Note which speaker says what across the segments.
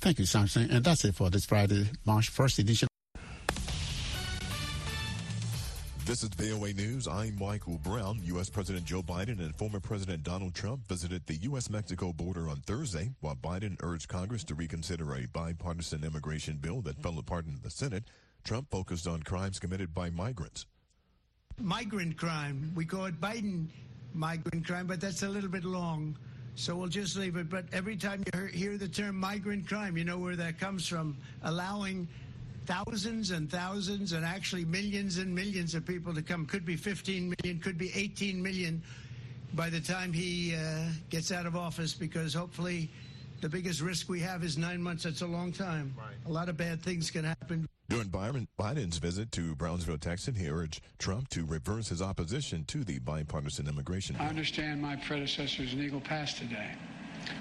Speaker 1: Thank you, Samson. And that's it for this Friday, March 1st edition.
Speaker 2: This is VOA News. I'm Michael Brown. U.S. President Joe Biden and former President Donald Trump visited the U.S.-Mexico border on Thursday, while Biden urged Congress to reconsider a bipartisan immigration bill that fell apart in the Senate. Trump focused on crimes committed by migrants.
Speaker 3: Migrant crime. We call it Biden migrant crime, but that's a little bit long. So we'll just leave it. But every time you hear the term migrant crime, you know where that comes from. Allowing thousands and thousands and actually millions and millions of people to come. Could be 15 million, could be 18 million by the time he uh, gets out of office because hopefully the biggest risk we have is nine months. That's a long time. Right. A lot of bad things can happen.
Speaker 2: During Biden's visit to Brownsville, Texas, he urged Trump to reverse his opposition to the bipartisan immigration bill.
Speaker 4: I understand my predecessor's in Eagle Pass today.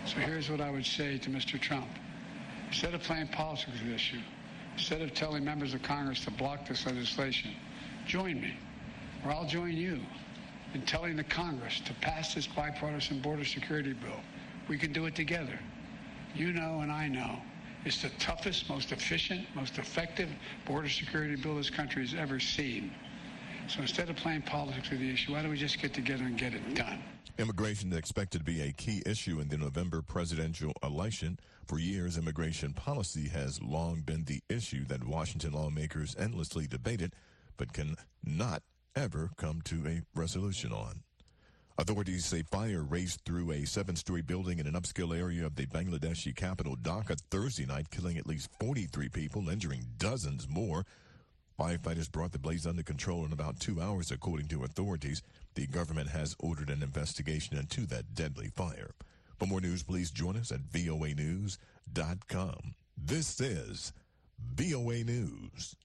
Speaker 4: So here's what I would say to Mr. Trump. Instead of playing politics with this issue, instead of telling members of Congress to block this legislation, join me, or I'll join you in telling the Congress to pass this bipartisan border security bill. We can do it together. You know and I know it's the toughest, most efficient, most effective border security bill this country has ever seen. So instead of playing politics with the issue, why don't we just get together and get it done?
Speaker 2: Immigration is expected to be a key issue in the November presidential election. For years, immigration policy has long been the issue that Washington lawmakers endlessly debated, but can not ever come to a resolution on. Authorities say fire raced through a seven-story building in an upscale area of the Bangladeshi capital Dhaka Thursday night, killing at least 43 people, injuring dozens more. Firefighters brought the blaze under control in about two hours, according to authorities. The government has ordered an investigation into that deadly fire. For more news, please join us at voanews.com. This is VOA News.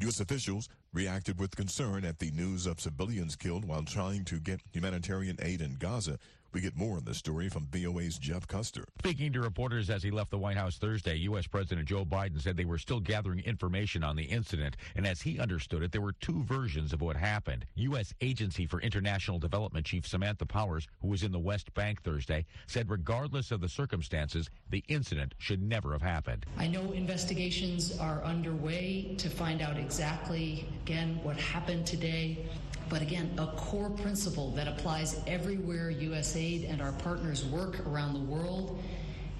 Speaker 2: U.S. officials reacted with concern at the news of civilians killed while trying to get humanitarian aid in Gaza. We get more on this story from VOA's Jeff Custer.
Speaker 5: Speaking to reporters as he left the White House Thursday, U.S. President Joe Biden said they were still gathering information on the incident. And as he understood it, there were two versions of what happened. U.S. Agency for International Development Chief Samantha Powers, who was in the West Bank Thursday, said regardless of the circumstances, the incident should never have happened.
Speaker 6: I know investigations are underway to find out exactly, again, what happened today. But again, a core principle that applies everywhere USAID and our partners work around the world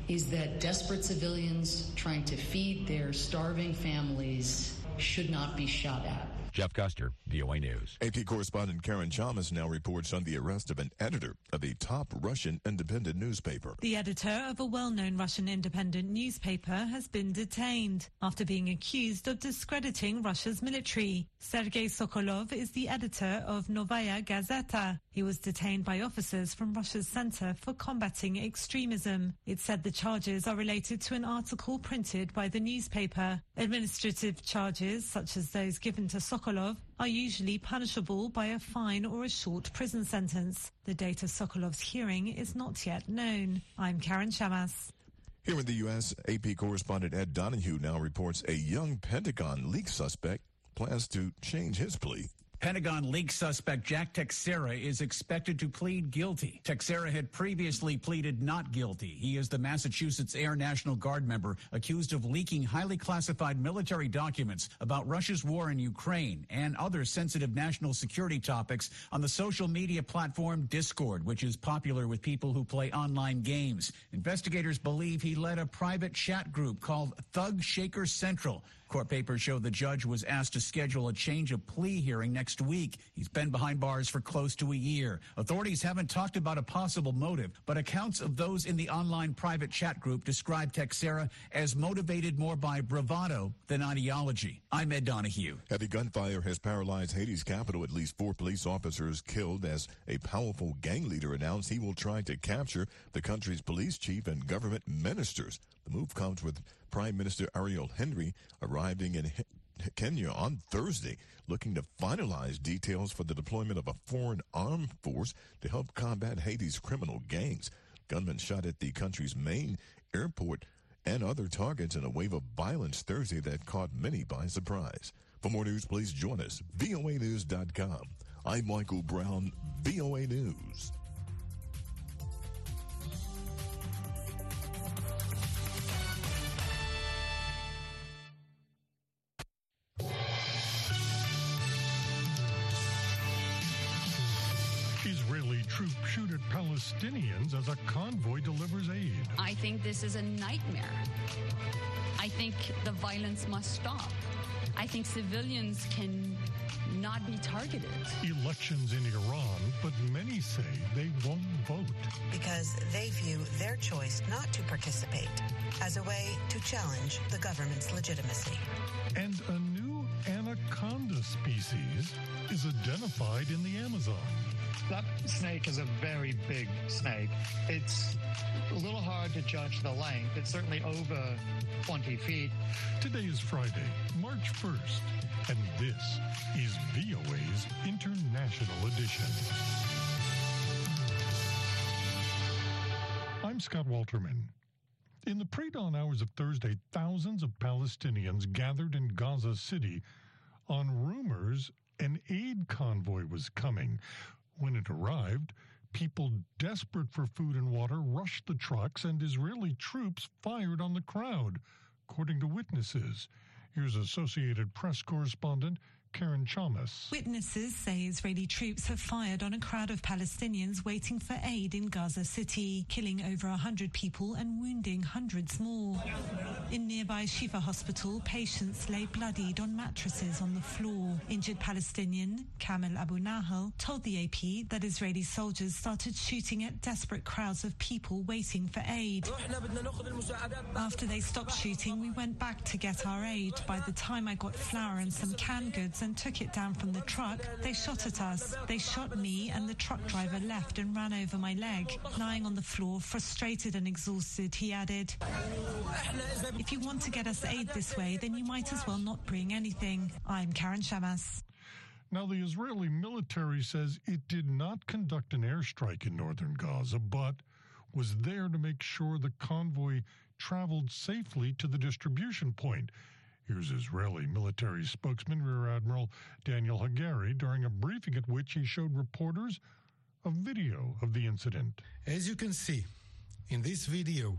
Speaker 6: is that desperate civilians trying to feed their starving families should not be shot at.
Speaker 5: Jeff Custer, VOA News.
Speaker 2: AP correspondent Karen Chammas now reports on the arrest of an editor of a top Russian independent newspaper.
Speaker 7: The editor of a well known Russian independent newspaper has been detained after being accused of discrediting Russia's military. Sergei Sokolov is the editor of Novaya Gazeta. He was detained by officers from Russia's Center for Combating Extremism. It said the charges are related to an article printed by the newspaper. Administrative charges, such as those given to Sokolov, Sokolov are usually punishable by a fine or a short prison sentence. The date of Sokolov's hearing is not yet known. I'm Karen Chammas.
Speaker 2: Here in the U.S., AP correspondent Ed Donahue now reports a young Pentagon leak suspect plans to change his plea.
Speaker 8: Pentagon leak suspect Jack Teixeira is expected to plead guilty. Teixeira had previously pleaded not guilty. He is the Massachusetts Air National Guard member accused of leaking highly classified military documents about Russia's war in Ukraine and other sensitive national security topics on the social media platform Discord, which is popular with people who play online games. Investigators believe he led a private chat group called Thug Shaker Central Court papers show the judge was asked to schedule a change of plea hearing next week. He's been behind bars for close to a year. Authorities haven't talked about a possible motive, but accounts of those in the online private chat group describe Teixeira as motivated more by bravado than ideology. I'm Ed Donahue.
Speaker 2: Heavy gunfire has paralyzed Haiti's capital. At least four police officers killed as a powerful gang leader announced he will try to capture the country's police chief and government ministers. The move comes with Prime Minister Ariel Henry arriving in Kenya on Thursday, looking to finalize details for the deployment of a foreign armed force to help combat Haiti's criminal gangs. Gunmen shot at the country's main airport and other targets in a wave of violence Thursday that caught many by surprise. For more news, please join us. VOANews.com. I'm Michael Brown, VOA News.
Speaker 9: Shoot at Palestinians as a convoy delivers aid.
Speaker 10: I think this is a nightmare. I think the violence must stop. I think civilians can not be targeted.
Speaker 9: Elections in Iran, but many say they won't vote.
Speaker 11: Because they view their choice not to participate as a way to challenge the government's legitimacy.
Speaker 9: And a new anaconda species is identified in the Amazon.
Speaker 12: That snake is a very big snake. It's a little hard to judge the length. It's certainly over 20 feet.
Speaker 9: Today is Friday, March 1st, and this is VOA's International Edition. I'm Scott Walterman. In the pre dawn hours of Thursday, thousands of Palestinians gathered in Gaza City on rumors an aid convoy was coming. When it arrived, people desperate for food and water rushed the trucks, and Israeli troops fired on the crowd, according to witnesses. Here's Associated Press correspondent Karen Chammas.
Speaker 7: Witnesses say Israeli troops have fired on a crowd of Palestinians waiting for aid in Gaza City, killing over 100 people and wounding hundreds more. In nearby Shifa Hospital, patients lay bloodied on mattresses on the floor. Injured Palestinian Kamel Abu Nahal told the AP that Israeli soldiers started shooting at desperate crowds of people waiting for aid. After they stopped shooting, we went back to get our aid. By the time I got flour and some canned goods, and took it down from the truck, they shot at us. They shot me, and the truck driver left and ran over my leg. Lying on the floor, frustrated and exhausted, he added, If you want to get us aid this way, then you might as well not bring anything. I'm Karen Chammas.
Speaker 9: Now, the Israeli military says it did not conduct an airstrike in northern Gaza, but was there to make sure the convoy traveled safely to the distribution point. Here's Israeli military spokesman Rear Admiral Daniel Hagari during a briefing at which he showed reporters a video of the incident.
Speaker 13: As you can see in this video,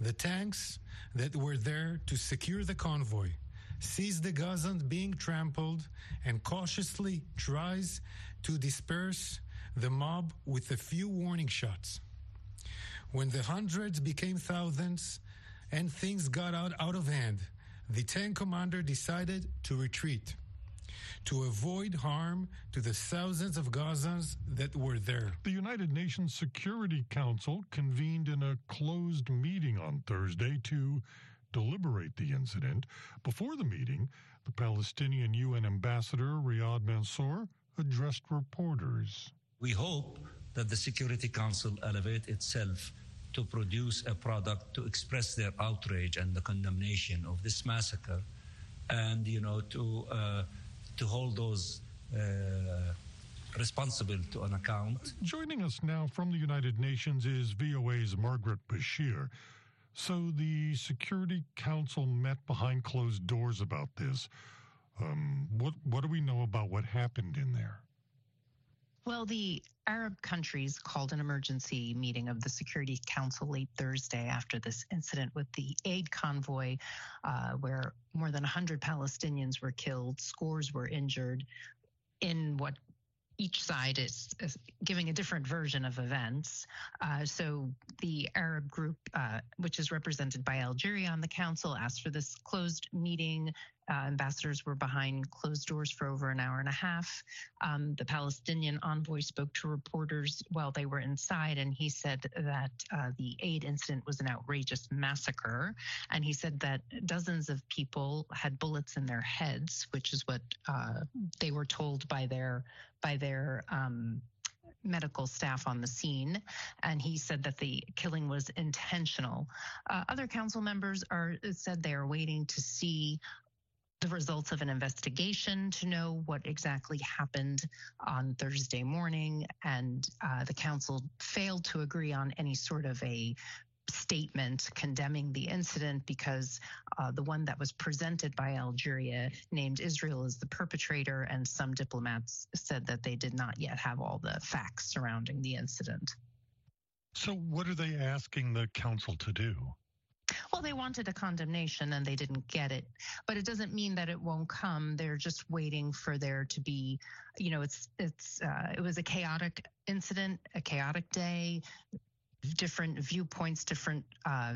Speaker 13: the tanks that were there to secure the convoy sees the Gazans being trampled and cautiously tries to disperse the mob with a few warning shots. When the hundreds became thousands and things got out, out of hand, the tank commander decided to retreat to avoid harm to the thousands of Gazans that were there.
Speaker 9: The United Nations Security Council convened in a closed meeting on Thursday to deliberate the incident. Before the meeting, the Palestinian UN ambassador Riyad Mansour addressed reporters.
Speaker 14: We hope that the Security Council elevate itself to produce a product to express their outrage and the condemnation of this massacre, and you know to uh, to hold those. Uh, responsible to an account.
Speaker 9: Joining us now from the United Nations is VOA's Margaret Besheer. So the Security Council met behind closed doors about this. Um, what what do we know about what happened in there?
Speaker 15: Well, the Arab countries called an emergency meeting of the Security Council late Thursday after this incident with the aid convoy, uh, where more than 100 Palestinians were killed, scores were injured in what each side is, giving a different version of events. Uh, so the Arab group, uh, which is represented by Algeria on the council, asked for this closed meeting. Uh, ambassadors were behind closed doors for over an hour and a half. Um, the Palestinian envoy spoke to reporters while they were inside, and he said that uh, the aid incident was an outrageous massacre. And he said that dozens of people had bullets in their heads, which is what uh, they were told by their by their um, medical staff on the scene, and he said that the killing was intentional. Uh, other council members are said they are waiting to see the results of an investigation to know what exactly happened on Thursday morning, and uh, the council failed to agree on any sort of a statement condemning the incident because uh, the one that was presented by Algeria named Israel as the perpetrator, and some diplomats said that they did not yet have all the facts surrounding the incident.
Speaker 9: So, what are they asking the council to do?
Speaker 15: Well, they wanted a condemnation and they didn't get it, but it doesn't mean that it won't come. They're just waiting for there to be, you know, it's it's uh, it was a chaotic incident, a chaotic day different viewpoints, different uh,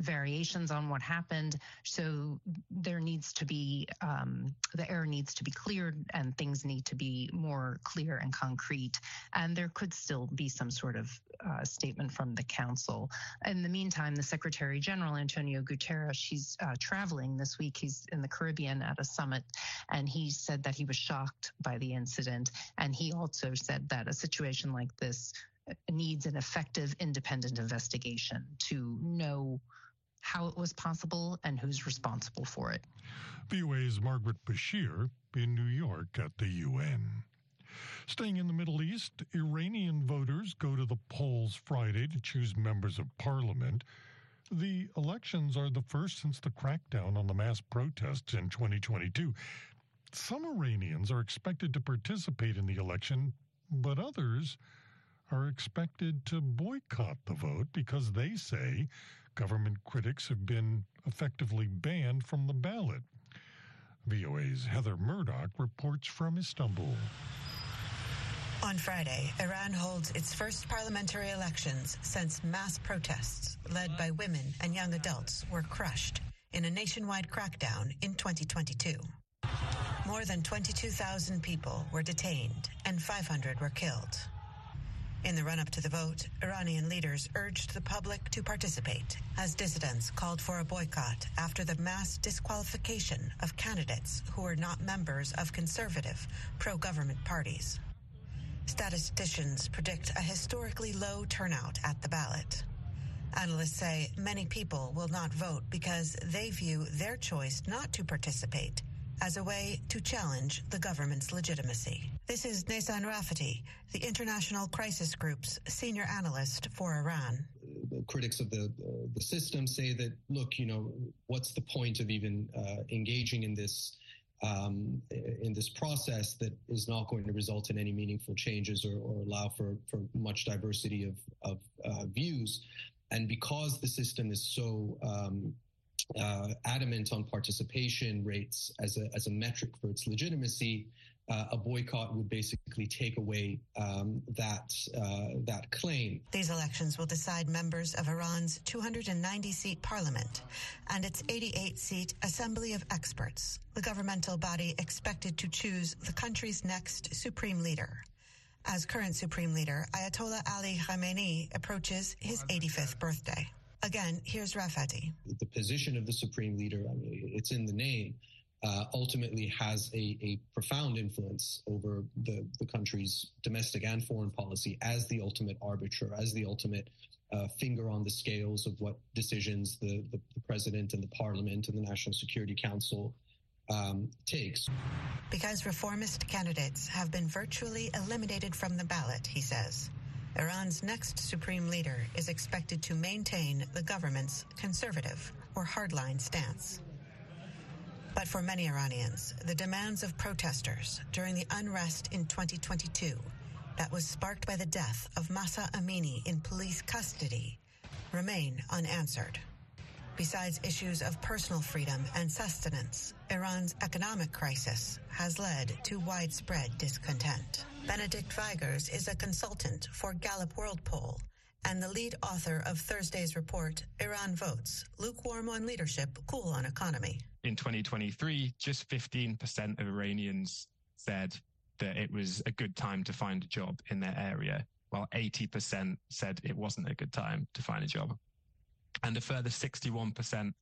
Speaker 15: variations on what happened. So there needs to be um, the air needs to be cleared, and things need to be more clear and concrete. And there could still be some sort of uh, statement from the council. In the meantime, the Secretary General Antonio Guterres, he's uh, traveling this week. He's in the Caribbean at a summit, and he said that he was shocked by the incident. And he also said that a situation like this needs an effective independent investigation to know how it was possible and who's responsible for it.
Speaker 9: VOA's Margaret Besheer in New York at the UN. Staying in the Middle East, Iranian voters go to the polls Friday to choose members of parliament. The elections are the first since the crackdown on the mass protests in 2022. Some Iranians are expected to participate in the election, but others are expected to boycott the vote because they say government critics have been effectively banned from the ballot. VOA's Heather Murdoch reports from Istanbul.
Speaker 11: On Friday, Iran holds its first parliamentary elections since mass protests led by women and young adults were crushed in a nationwide crackdown in 2022. More than 22,000 people were detained and 500 were killed. In the run up to the vote, Iranian leaders urged the public to participate as dissidents called for a boycott after the mass disqualification of candidates who were not members of conservative, pro government parties. Statisticians predict a historically low turnout at the ballot. Analysts say many people will not vote because they view their choice not to participate as a way to challenge the government's legitimacy. This is Naysan Rafati, the International Crisis Group's senior analyst for Iran.
Speaker 16: The critics of the uh, the system say that look, you know, what's the point of even uh, engaging in this um, in this process that is not going to result in any meaningful changes or, or allow for for much diversity of of uh, views, and because the system is so um, uh, adamant on participation rates as a, as a metric for its legitimacy, uh, a boycott would basically take away um, that uh, that claim.
Speaker 11: These elections will decide members of Iran's 290 seat parliament and its 88 seat Assembly of Experts, the governmental body expected to choose the country's next supreme leader. As current supreme leader, Ayatollah Ali Khamenei approaches his 85th birthday. Again, here's Rafati.
Speaker 16: The position of the supreme leader, I mean, it's in the name, uh, ultimately has a, a, profound influence over the, the country's domestic and foreign policy as the ultimate arbiter, as the ultimate uh, finger on the scales of what decisions the, the, the, president and the parliament and the National Security Council um, takes.
Speaker 11: Because reformist candidates have been virtually eliminated from the ballot, he says. Iran's next supreme leader is expected to maintain the government's conservative or hardline stance. But for many Iranians, the demands of protesters during the unrest in 2022 that was sparked by the death of Mahsa Amini in police custody remain unanswered. Besides issues of personal freedom and sustenance, Iran's economic crisis has led to widespread discontent. Benedict Vigers is a consultant for Gallup World Poll and the lead author of Thursday's report, Iran Votes Lukewarm on Leadership, Cool on Economy.
Speaker 17: In 2023, just 15% of Iranians said that it was a good time to find a job in their area, while 80% said it wasn't a good time to find a job. And a further 61%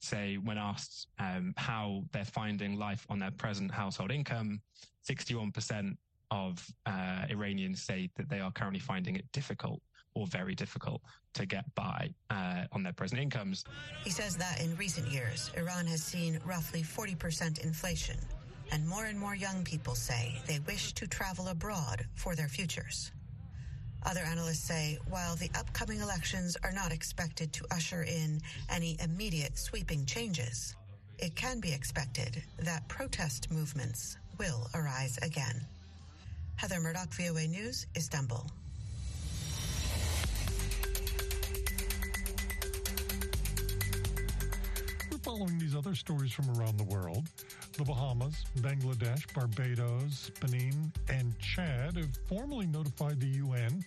Speaker 17: say when asked um, how they're finding life on their present household income, 61% of uh, Iranians say that they are currently finding it difficult or very difficult to get by uh, on their present incomes.
Speaker 11: He says that in recent years, Iran has seen roughly 40% inflation, and more and more young people say they wish to travel abroad for their futures. Other analysts say while the upcoming elections are not expected to usher in any immediate sweeping changes, it can be expected that protest movements will arise again. Heather Murdoch, VOA News, Istanbul.
Speaker 9: Following these other stories from around the world, the Bahamas, Bangladesh, Barbados, Benin, and Chad have formally notified the UN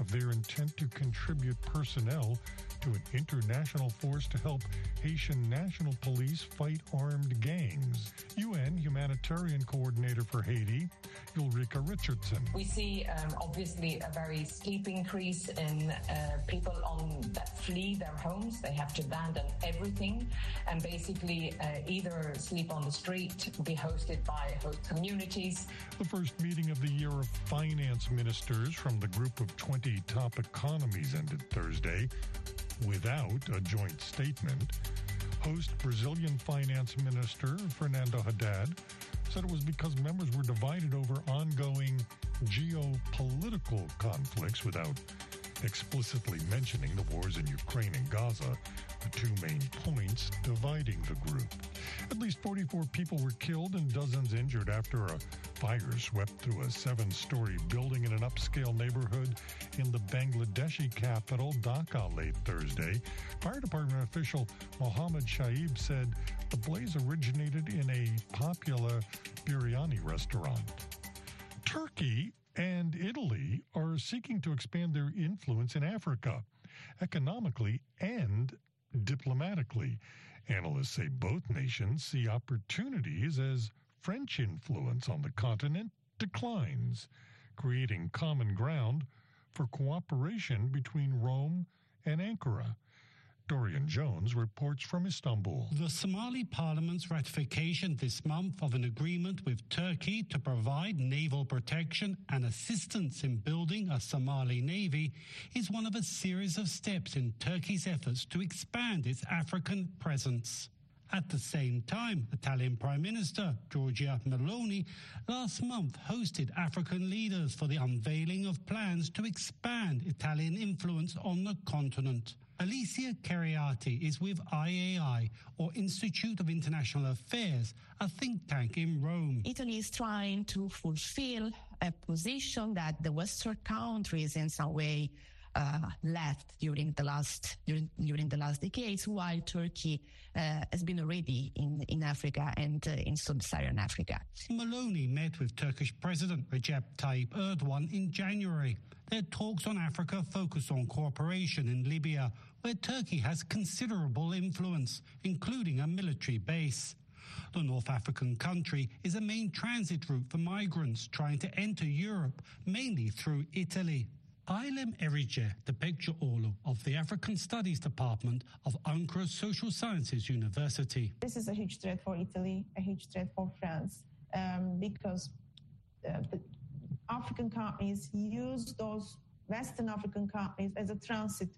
Speaker 9: of their intent to contribute personnel to an international force to help Haitian National Police fight armed gangs. UN Humanitarian Coordinator for Haiti, Ulrika Richardson.
Speaker 18: We see um, obviously a very steep increase in uh, people on that flee their homes. They have to abandon everything and basically uh, either sleep on the street, be hosted by host communities.
Speaker 9: The first meeting of the year of finance ministers from the group of 20 top economies ended Thursday without a joint statement. Host Brazilian Finance Minister Fernando Haddad said it was because members were divided over ongoing geopolitical conflicts without explicitly mentioning the wars in Ukraine and Gaza, the two main points dividing the group. At least 44 people were killed and dozens injured after a fire swept through a seven story building in an upscale neighborhood in the Bangladeshi capital, Dhaka, late Thursday. Fire department official Mohammed Shaib said the blaze originated in a popular biryani restaurant. Turkey and Italy are seeking to expand their influence in Africa, economically and diplomatically. Analysts say both nations see opportunities as French influence on the continent declines, creating common ground for cooperation between Rome and Ankara. Dorian Jones reports from Istanbul.
Speaker 19: The Somali parliament's ratification this month of an agreement with Turkey to provide naval protection and assistance in building a Somali navy is one of a series of steps in Turkey's efforts to expand its African presence. At the same time, Italian Prime Minister Giorgia Meloni last month hosted African leaders for the unveiling of plans to expand Italian influence on the continent. Alessia Chiriatti is with IAI, or Institute of International Affairs, a think tank in Rome.
Speaker 20: Italy is trying to fulfill a position that the Western countries, in some way, uh, left during the last during, during the last decades, while Turkey uh, has been already in, in Africa and uh, in sub-Saharan Africa.
Speaker 19: Meloni met with Turkish President Recep Tayyip Erdogan in January. Their talks on Africa focus on cooperation in Libya, where Turkey has considerable influence, including a military base. The North African country is a main transit route for migrants trying to enter Europe, mainly through Italy. Ailem Erice Tepekçioğlu of the African Studies Department of Ankara Social Sciences University.
Speaker 21: This is a huge threat for Italy, a huge threat for France, um, because uh, the African companies use those Western African companies as a transit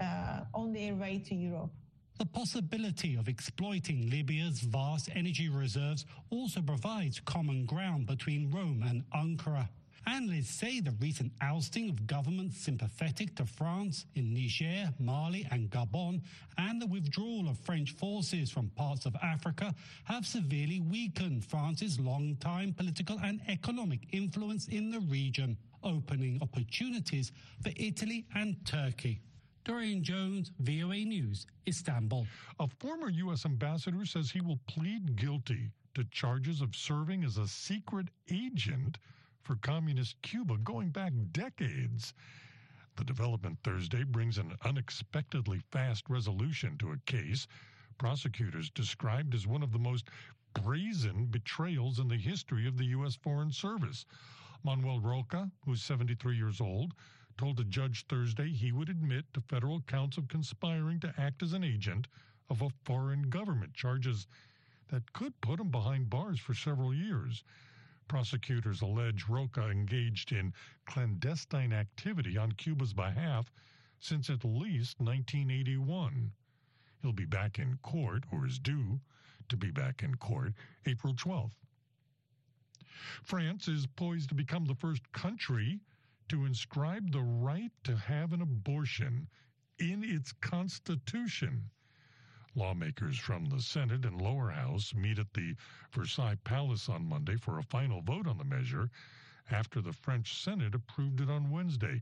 Speaker 21: uh, on their way to Europe.
Speaker 19: The possibility of exploiting Libya's vast energy reserves also provides common ground between Rome and Ankara. Analysts say the recent ousting of governments sympathetic to France in Niger, Mali, and Gabon, and the withdrawal of French forces from parts of Africa have severely weakened France's long-time political and economic influence in the region, opening opportunities for Italy and Turkey. Dorian Jones, VOA News, Istanbul.
Speaker 9: A former U.S. ambassador says he will plead guilty to charges of serving as a secret agent for communist Cuba going back decades. The development Thursday brings an unexpectedly fast resolution to a case prosecutors described as one of the most brazen betrayals in the history of the U.S. Foreign Service. Manuel Rocha, who's 73 years old, told a judge Thursday he would admit to federal counts of conspiring to act as an agent of a foreign government, charges that could put him behind bars for several years. Prosecutors allege Rocha engaged in clandestine activity on Cuba's behalf since at least 1981. He'll be back in court, or is due to be back in court, April 12th. France is poised to become the first country to inscribe the right to have an abortion in its constitution. Lawmakers from the Senate and lower house meet at the Versailles Palace on Monday for a final vote on the measure after the French Senate approved it on Wednesday.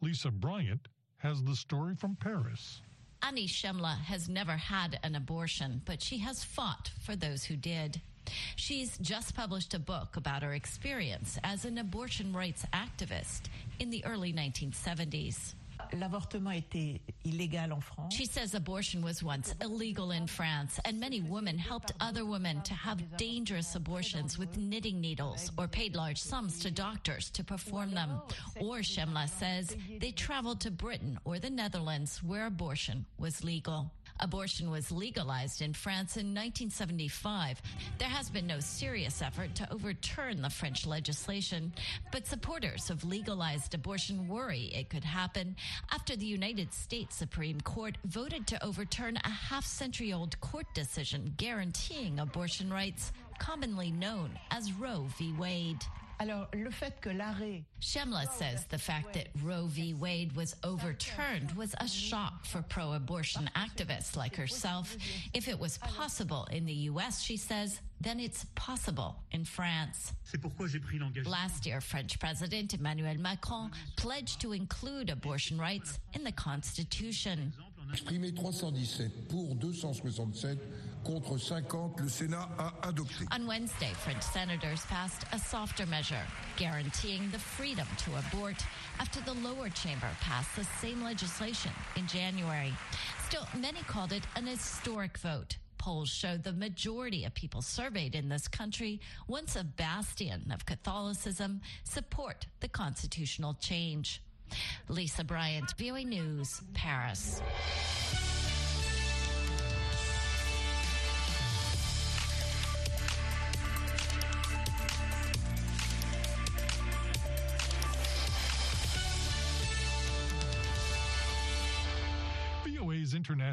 Speaker 9: Lisa Bryant has the story from Paris.
Speaker 22: Annie Chemla has never had an abortion, but she has fought for those who did. She's just published a book about her experience as an abortion rights activist in the early 1970s.
Speaker 23: L'avortement était illégal en France.
Speaker 22: She says abortion was once illegal in France, and many women helped other women to have dangerous abortions with knitting needles or paid large sums to doctors to perform them. Or, Chemla says, they traveled to Britain or the Netherlands where abortion was legal. Abortion was legalized in France in 1975. There has been no serious effort to overturn the French legislation, but supporters of legalized abortion worry it could happen after the United States Supreme Court voted to overturn a half century old court decision guaranteeing abortion rights, commonly known as Roe v. Wade.
Speaker 23: Alors, le fait que l'arrêt
Speaker 22: Chemla says the fact that Roe v. Wade was overturned was a shock for pro abortion activists like herself. If it was possible in the U.S., she says, then it's possible in France. Last year, French President Emmanuel Macron pledged to include abortion rights in the Constitution.
Speaker 24: Exprimé 317 pour 267 contre 50, le Sénat a adopté.
Speaker 22: On Wednesday, French senators passed a softer measure guaranteeing the freedom to abort after the lower chamber passed the same legislation in January. Still, many called it an historic vote. Polls show the majority of people surveyed in this country, once a bastion of Catholicism, support the constitutional change. Lisa Bryant, VOA News, Paris.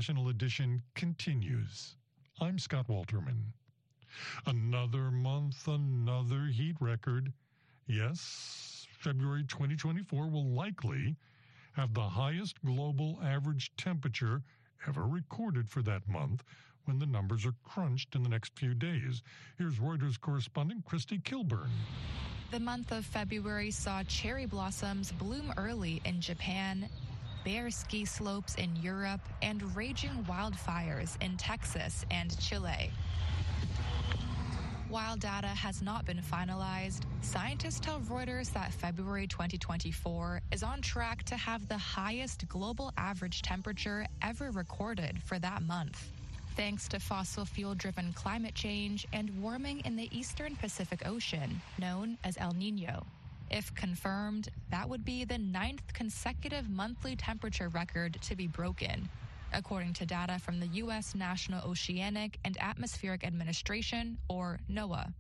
Speaker 9: International Edition continues. I'm Scott Walterman. Another month, another heat record. Yes, February 2024 will likely have the highest global average temperature ever recorded for that month when the numbers are crunched in the next few days. Here's Reuters correspondent Christy Kilburn.
Speaker 25: The month of February saw cherry blossoms bloom early in Japan, bare ski slopes in Europe, and raging wildfires in Texas and Chile. While data has not been finalized, scientists tell Reuters that February 2024 is on track to have the highest global average temperature ever recorded for that month. Thanks to fossil fuel driven climate change and warming in the eastern Pacific Ocean, known as El Nino. If confirmed, that would be the ninth consecutive monthly temperature record to be broken, according to data from the U.S. National Oceanic and Atmospheric Administration, or NOAA.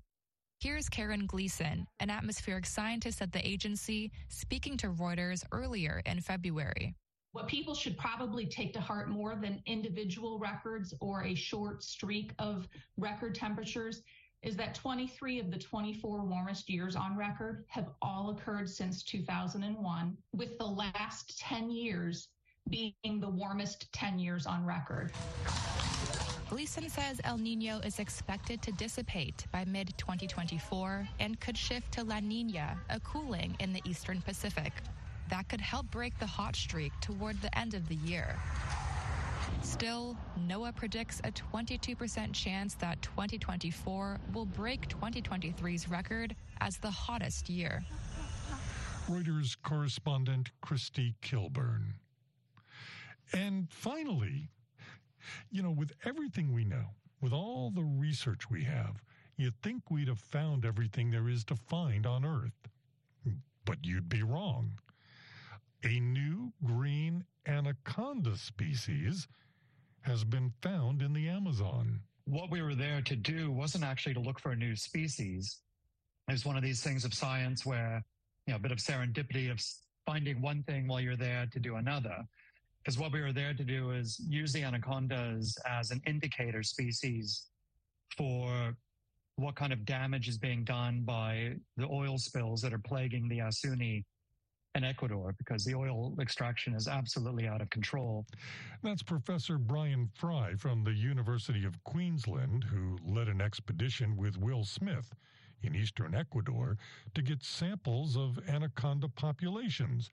Speaker 25: Here's Karin Gleason, an atmospheric scientist at the agency, speaking to Reuters earlier in February.
Speaker 26: What people should probably take to heart more than individual records or a short streak of record temperatures is that 23 of the 24 warmest years on record have all occurred since 2001, with the last 10 years being the warmest 10 years on record.
Speaker 25: Gleason says El Nino is expected to dissipate by mid 2024 and could shift to La Nina, a cooling in the eastern Pacific. That could help break the hot streak toward the end of the year. Still, NOAA predicts a 22% chance that 2024 will break 2023's record as the hottest year.
Speaker 9: Reuters correspondent Christy Kilburn. And finally, you know, with everything we know, with all the research we have, you'd think we'd have found everything there is to find on Earth. But you'd be wrong. A new green anaconda species has been found in the Amazon.
Speaker 12: What we were there to do wasn't actually to look for a new species. It's one of these things of science where, you know, a bit of serendipity of finding one thing while you're there to do another. Because what we were there to do is use the anacondas as an indicator species for what kind of damage is being done by the oil spills that are plaguing the Yasuni in Ecuador because the oil extraction is absolutely out of control.
Speaker 9: That's Professor Bryan Fry from the University of Queensland, who led an expedition with Will Smith in eastern Ecuador to get samples of anaconda populations.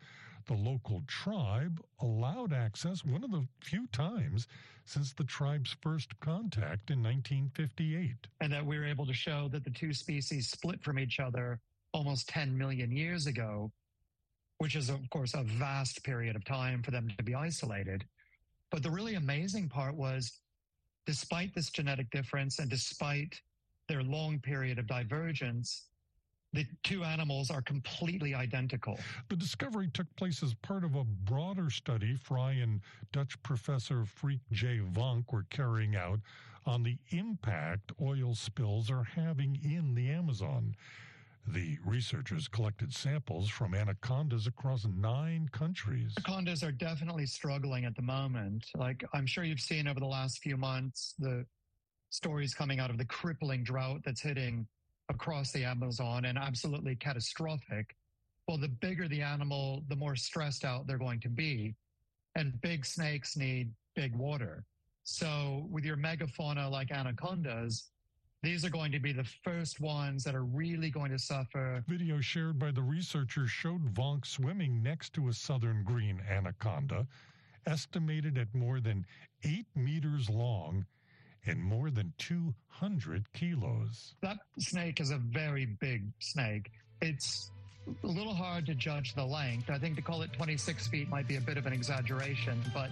Speaker 9: The local tribe allowed access one of the few times since the tribe's first contact in 1958.
Speaker 12: And that we were able to show that the two species split from each other almost 10 million years ago, which is, of course, a vast period of time for them to be isolated. But the really amazing part was, despite this genetic difference and despite their long period of divergence, the two animals are completely identical.
Speaker 9: The discovery took place as part of a broader study Fry and Dutch professor Freek J. Vonk were carrying out on the impact oil spills are having in the Amazon. The researchers collected samples from anacondas across nine countries.
Speaker 12: Anacondas are definitely struggling at the moment. Like I'm sure you've seen over the last few months, the stories coming out of the crippling drought that's hitting across the Amazon and absolutely catastrophic. Well, the bigger the animal, the more stressed out they're going to be. And big snakes need big water. So with your megafauna like anacondas, these are going to be the first ones that are really going to suffer.
Speaker 9: Video shared by the researchers showed Vonk swimming next to a southern green anaconda, estimated at more than eight meters long and more than 200 kilos.
Speaker 12: That snake is a very big snake. It's a little hard to judge the length. I think to call it 26 feet might be a bit of an exaggeration, but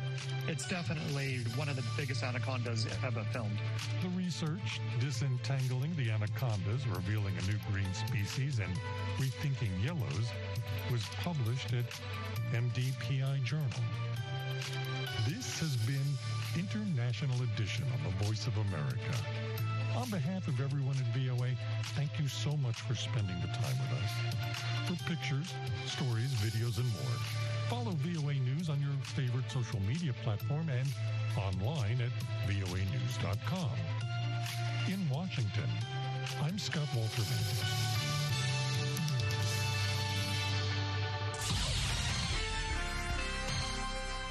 Speaker 12: it's definitely one of the biggest anacondas ever filmed.
Speaker 9: The research, disentangling the anacondas, revealing a new green species, and rethinking yellows, was published at MDPI Journal. This has been International Edition of the Voice of America. On behalf of everyone at VOA, thank you so much for spending the time with us. For pictures, stories, videos, and more, follow VOA News on your favorite social media platform and online at voanews.com. In Washington, I'm Scott Walterman.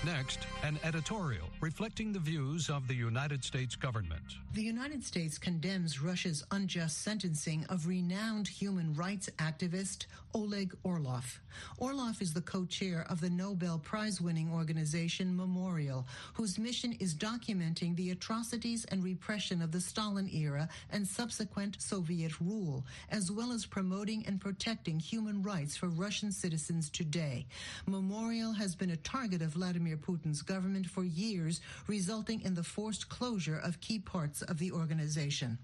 Speaker 27: Next, an editorial reflecting the views of the United States government.
Speaker 28: The United States condemns Russia's unjust sentencing of renowned human rights activist Oleg Orlov. Orlov is the co-chair of the Nobel Prize winning organization Memorial, whose mission is documenting the atrocities and repression of the Stalin era and subsequent Soviet rule, as well as promoting and protecting human rights for Russian citizens today. Memorial has been a target of Vladimir Putin's government for years, resulting in the forced closure of key parts of the organization.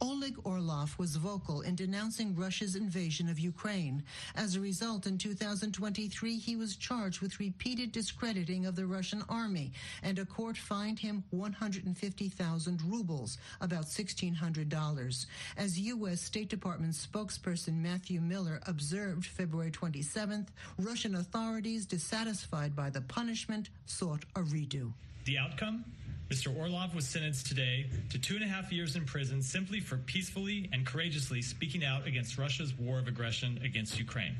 Speaker 28: Oleg Orlov was vocal in denouncing Russia's invasion of Ukraine. As a result, in 2023, he was charged with repeated discrediting of the Russian army, and a court fined him 150,000 rubles, about $1,600. As U.S. State Department spokesperson Matthew Miller observed February 27th, Russian authorities, dissatisfied by the punishment, sought a redo.
Speaker 29: The outcome? Mr. Orlov was sentenced today to two and a half years in prison simply for peacefully and courageously speaking out against Russia's war of aggression against Ukraine.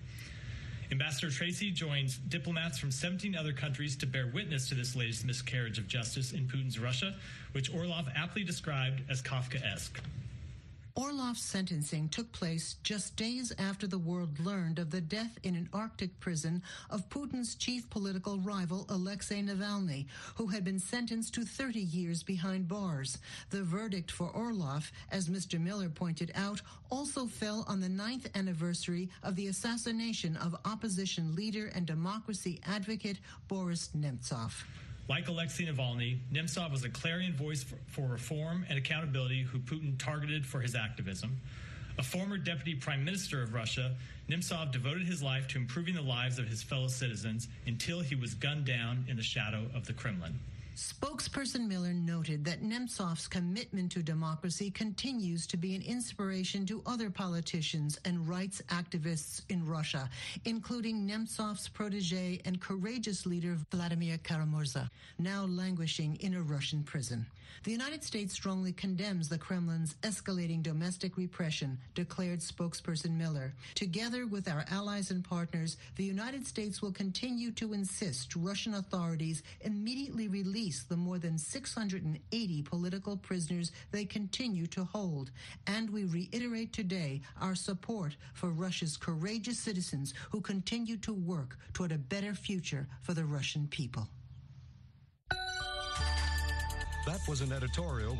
Speaker 29: Ambassador Tracy joins diplomats from 17 other countries to bear witness to this latest miscarriage of justice in Putin's Russia, which Orlov aptly described as Kafkaesque.
Speaker 28: Orlov's sentencing took place just days after the world learned of the death in an Arctic prison of Putin's chief political rival, Alexei Navalny, who had been sentenced to 30 years behind bars. The verdict for Orlov, as Mr. Miller pointed out, also fell on the ninth anniversary of the assassination of opposition leader and democracy advocate Boris Nemtsov.
Speaker 29: Like Alexei Navalny, Nemtsov was a clarion voice for, for reform and accountability who Putin targeted for his activism. A former deputy prime minister of Russia, Nemtsov devoted his life to improving the lives of his fellow citizens until he was gunned down in the shadow of the Kremlin.
Speaker 28: Spokesperson Miller noted that Nemtsov's commitment to democracy continues to be an inspiration to other politicians and rights activists in Russia, including Nemtsov's protege and courageous leader Vladimir Kara-Murza, now languishing in a Russian prison. The United States strongly condemns the Kremlin's escalating domestic repression, declared spokesperson Miller. Together with our allies and partners, the United States will continue to insist Russian authorities immediately release the more than 680 political prisoners they continue to hold. And we reiterate today our support for Russia's courageous citizens who continue to work toward a better future for the Russian people.
Speaker 27: That was an editorial